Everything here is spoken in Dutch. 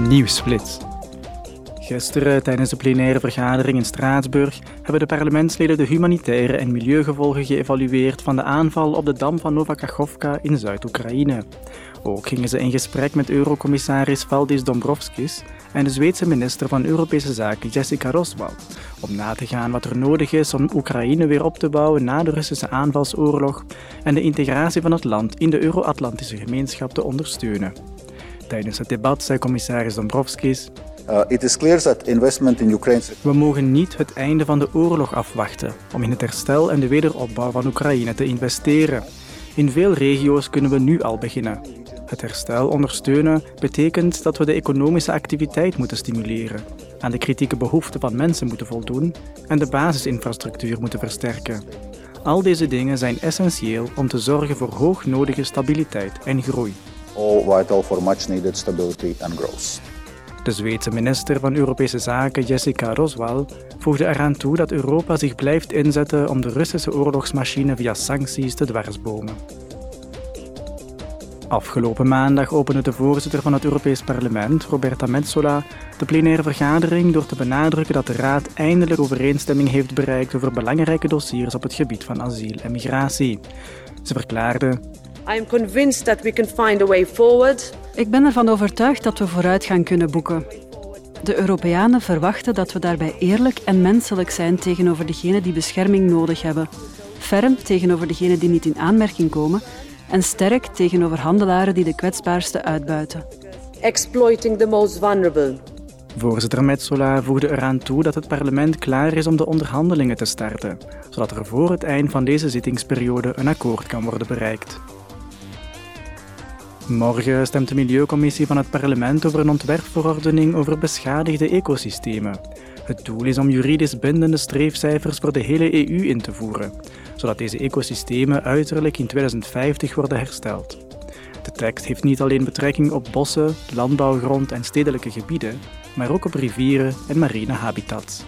Nieuwsflits. Gisteren, tijdens de plenaire vergadering in Straatsburg, hebben de parlementsleden de humanitaire en milieugevolgen geëvalueerd van de aanval op de dam van Novakachovka in Zuid-Oekraïne. Ook gingen ze in gesprek met eurocommissaris Valdis Dombrovskis en de Zweedse minister van Europese Zaken Jessica Roswald om na te gaan wat er nodig is om Oekraïne weer op te bouwen na de Russische aanvalsoorlog en de integratie van het land in de Euro-Atlantische gemeenschap te ondersteunen. Tijdens het debat zei commissaris Dombrovskis Uh, it is clear that investment in Ukraine... We mogen niet het einde van de oorlog afwachten om in het herstel en de wederopbouw van Oekraïne te investeren. In veel regio's kunnen we nu al beginnen. Het herstel ondersteunen betekent dat we de economische activiteit moeten stimuleren, aan de kritieke behoeften van mensen moeten voldoen en de basisinfrastructuur moeten versterken. Al deze dingen zijn essentieel om te zorgen voor hoognodige stabiliteit en groei. All vital for much needed stability and growth. De Zweedse minister van Europese Zaken Jessica Roswal voegde eraan toe dat Europa zich blijft inzetten om de Russische oorlogsmachine via sancties te dwarsbomen. Afgelopen maandag opende de voorzitter van het Europees Parlement, Roberta Metsola, de plenaire vergadering door te benadrukken dat de Raad eindelijk overeenstemming heeft bereikt over belangrijke dossiers op het gebied van asiel en migratie. Ze verklaarde: I am convinced that we can find a way forward. Ik ben ervan overtuigd dat we vooruitgang kunnen boeken. De Europeanen verwachten dat we daarbij eerlijk en menselijk zijn tegenover degenen die bescherming nodig hebben, ferm tegenover degenen die niet in aanmerking komen en sterk tegenover handelaren die de kwetsbaarste uitbuiten. Exploiting the most vulnerable. Voorzitter Metsola voegde eraan toe dat het parlement klaar is om de onderhandelingen te starten, zodat er voor het eind van deze zittingsperiode een akkoord kan worden bereikt. Morgen stemt de Milieucommissie van het parlement over een ontwerpverordening over beschadigde ecosystemen. Het doel is om juridisch bindende streefcijfers voor de hele EU in te voeren, zodat deze ecosystemen uiterlijk in 2050 worden hersteld. De tekst heeft niet alleen betrekking op bossen, landbouwgrond en stedelijke gebieden, maar ook op rivieren en marine habitats.